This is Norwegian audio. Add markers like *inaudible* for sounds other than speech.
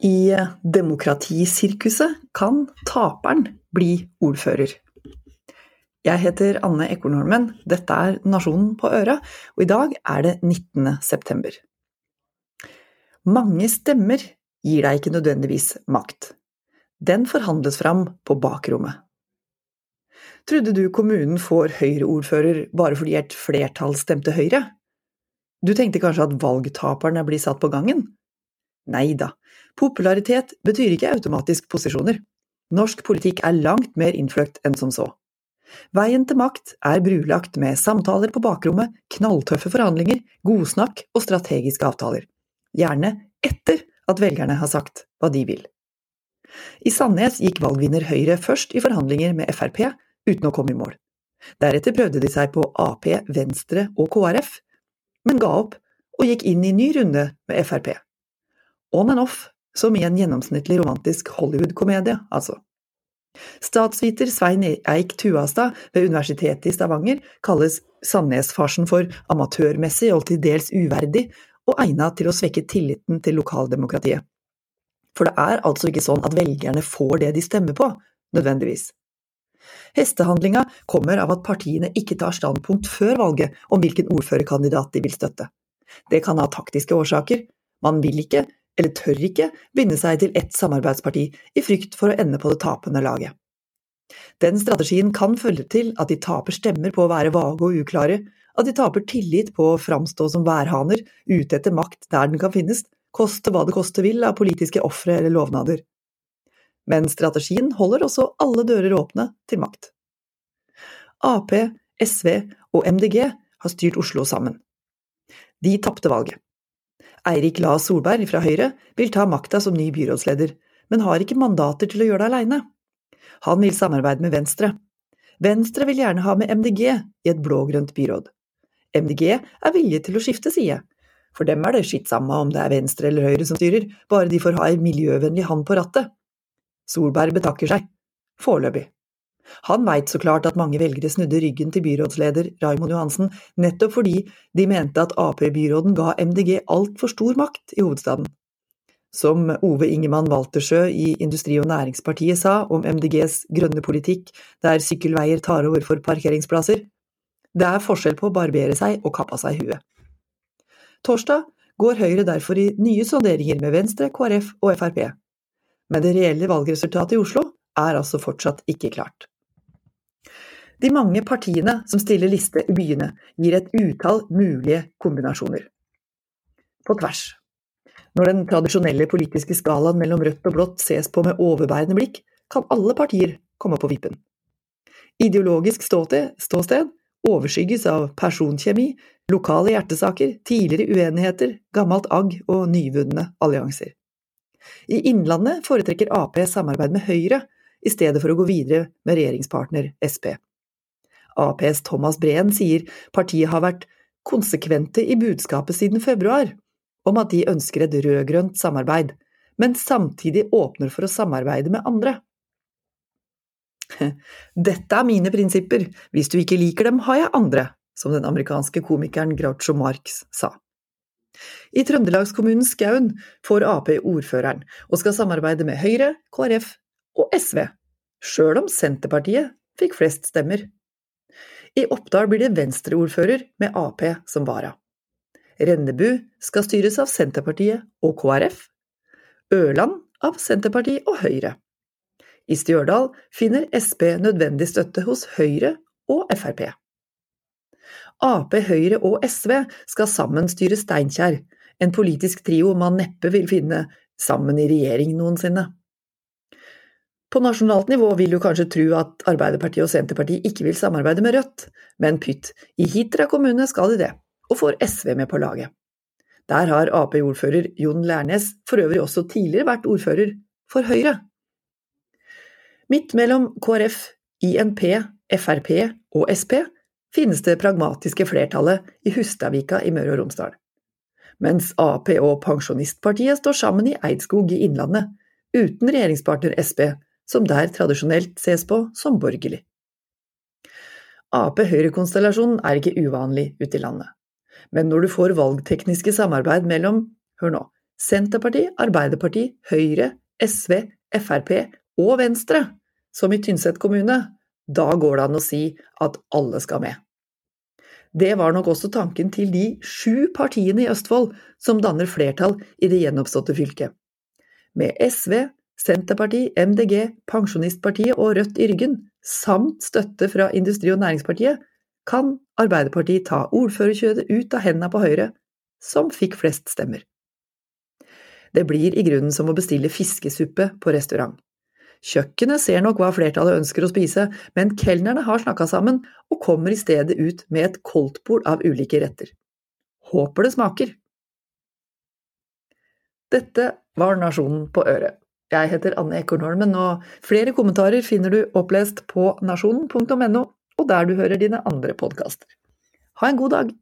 I demokratisirkuset kan taperen bli ordfører. Jeg heter Anne Ekornholmen, dette er Nasjonen på øra, og i dag er det 19. september. Mange stemmer gir deg ikke nødvendigvis makt. Den forhandles fram på bakrommet. Trodde du kommunen får Høyre-ordfører bare fordi et flertall stemte Høyre? Du tenkte kanskje at valgtaperne blir satt på gangen? Nei da, popularitet betyr ikke automatisk posisjoner. Norsk politikk er langt mer innfløkt enn som så. Veien til makt er brulagt med samtaler på bakrommet, knalltøffe forhandlinger, godsnakk og strategiske avtaler. Gjerne etter at velgerne har sagt hva de vil. I Sandnes gikk valgvinner Høyre først i forhandlinger med Frp, uten å komme i mål. Deretter prøvde de seg på Ap, Venstre og KrF, men ga opp og gikk inn i ny runde med Frp. On and off, som i en gjennomsnittlig romantisk Hollywood-komedie, altså. Statsviter Svein Eik Tuastad ved Universitetet i Stavanger kalles Sandnes-farsen for amatørmessig og til dels uverdig, og egnet til å svekke tilliten til lokaldemokratiet. For det er altså ikke sånn at velgerne får det de stemmer på, nødvendigvis. Hestehandlinga kommer av at partiene ikke tar standpunkt før valget om hvilken ordførerkandidat de vil støtte. Det kan ha taktiske årsaker, man vil ikke eller tør ikke, binde seg til ett samarbeidsparti i frykt for å ende på det tapende laget. Den strategien kan følge til at de taper stemmer på å være vage og uklare, at de taper tillit på å framstå som værhaner ute etter makt der den kan finnes, koste hva det koste vil av politiske ofre eller lovnader. Men strategien holder også alle dører åpne til makt. Ap, SV og MDG har styrt Oslo sammen. De tapte valget. Eirik La Solberg fra Høyre vil ta makta som ny byrådsleder, men har ikke mandater til å gjøre det aleine. Han vil samarbeide med Venstre. Venstre vil gjerne ha med MDG i et blå-grønt byråd. MDG er villige til å skifte side. For dem er det skitt samme om det er Venstre eller Høyre som styrer, bare de får ha ei miljøvennlig hand på rattet. Solberg betakker seg. Foreløpig. Han veit så klart at mange velgere snudde ryggen til byrådsleder Raymond Johansen nettopp fordi de mente at Ap-byråden ga MDG altfor stor makt i hovedstaden. Som Ove Ingemann Waltersjø i Industri- og Næringspartiet sa om MDGs grønne politikk der sykkelveier tar over for parkeringsplasser, det er forskjell på å barbere seg og kappe av seg huet. Torsdag går Høyre derfor i nye sonderinger med Venstre, KrF og Frp. Men det reelle valgresultatet i Oslo er altså fortsatt ikke klart. De mange partiene som stiller liste i byene, gir et utall mulige kombinasjoner. På tvers. Når den tradisjonelle politiske skalaen mellom rødt og blått ses på med overbærende blikk, kan alle partier komme på vippen. Ideologisk ståsted overskygges av personkjemi, lokale hjertesaker, tidligere uenigheter, gammelt agg og nyvunne allianser. I Innlandet foretrekker Ap samarbeid med Høyre, i stedet for å gå videre med regjeringspartner Sp. Aps Thomas Breen sier partiet har vært konsekvente i budskapet siden februar, om at de ønsker et rød-grønt samarbeid, men samtidig åpner for å samarbeide med andre. *laughs* Dette er mine prinsipper, hvis du ikke liker dem, har jeg andre, som den amerikanske komikeren Groucho Marx sa. I trøndelagskommunen Skaun får Ap ordføreren, og skal samarbeide med Høyre, KrF og SV, sjøl om Senterpartiet fikk flest stemmer. I Oppdal blir det venstreordfører med Ap som vara. Rennebu skal styres av Senterpartiet og KrF. Ørland av Senterpartiet og Høyre. I Stjørdal finner Sp nødvendig støtte hos Høyre og Frp. Ap, Høyre og SV skal sammen styre Steinkjer, en politisk trio man neppe vil finne sammen i regjering noensinne. På nasjonalt nivå vil du kanskje tro at Arbeiderpartiet og Senterpartiet ikke vil samarbeide med Rødt, men pytt, i Hitra kommune skal de det, og får SV med på laget. Der har Ap-ordfører Jon Lærnes for øvrig også tidligere vært ordfører for Høyre. Midt mellom KrF, INP, Frp og Sp finnes det pragmatiske flertallet i Hustadvika i Møre og Romsdal. Mens Ap og Pensjonistpartiet står sammen i Eidskog i Innlandet, uten regjeringspartner Sp, som der tradisjonelt ses på som borgerlig. Ap-Høyre-konstellasjonen er ikke uvanlig ute i landet, men når du får valgtekniske samarbeid mellom, hør nå, Senterpartiet, Arbeiderpartiet, Høyre, SV, Frp og Venstre, som i Tynset kommune, da går det an å si at alle skal med. Det var nok også tanken til de sju partiene i Østfold som danner flertall i det gjenoppståtte fylket. Med SV, Senterpartiet, MDG, Pensjonistpartiet og Rødt i ryggen, samt støtte fra Industri- og Næringspartiet, kan Arbeiderpartiet ta ordførerkjødet ut av hendene på Høyre, som fikk flest stemmer. Det blir i grunnen som å bestille fiskesuppe på restaurant. Kjøkkenet ser nok hva flertallet ønsker å spise, men kelnerne har snakka sammen og kommer i stedet ut med et koldtbord av ulike retter. Håper det smaker! Dette var Nasjonen på øret. Jeg heter Anne Ekornholmen, og flere kommentarer finner du opplest på nasjonen.no, og der du hører dine andre podkaster. Ha en god dag!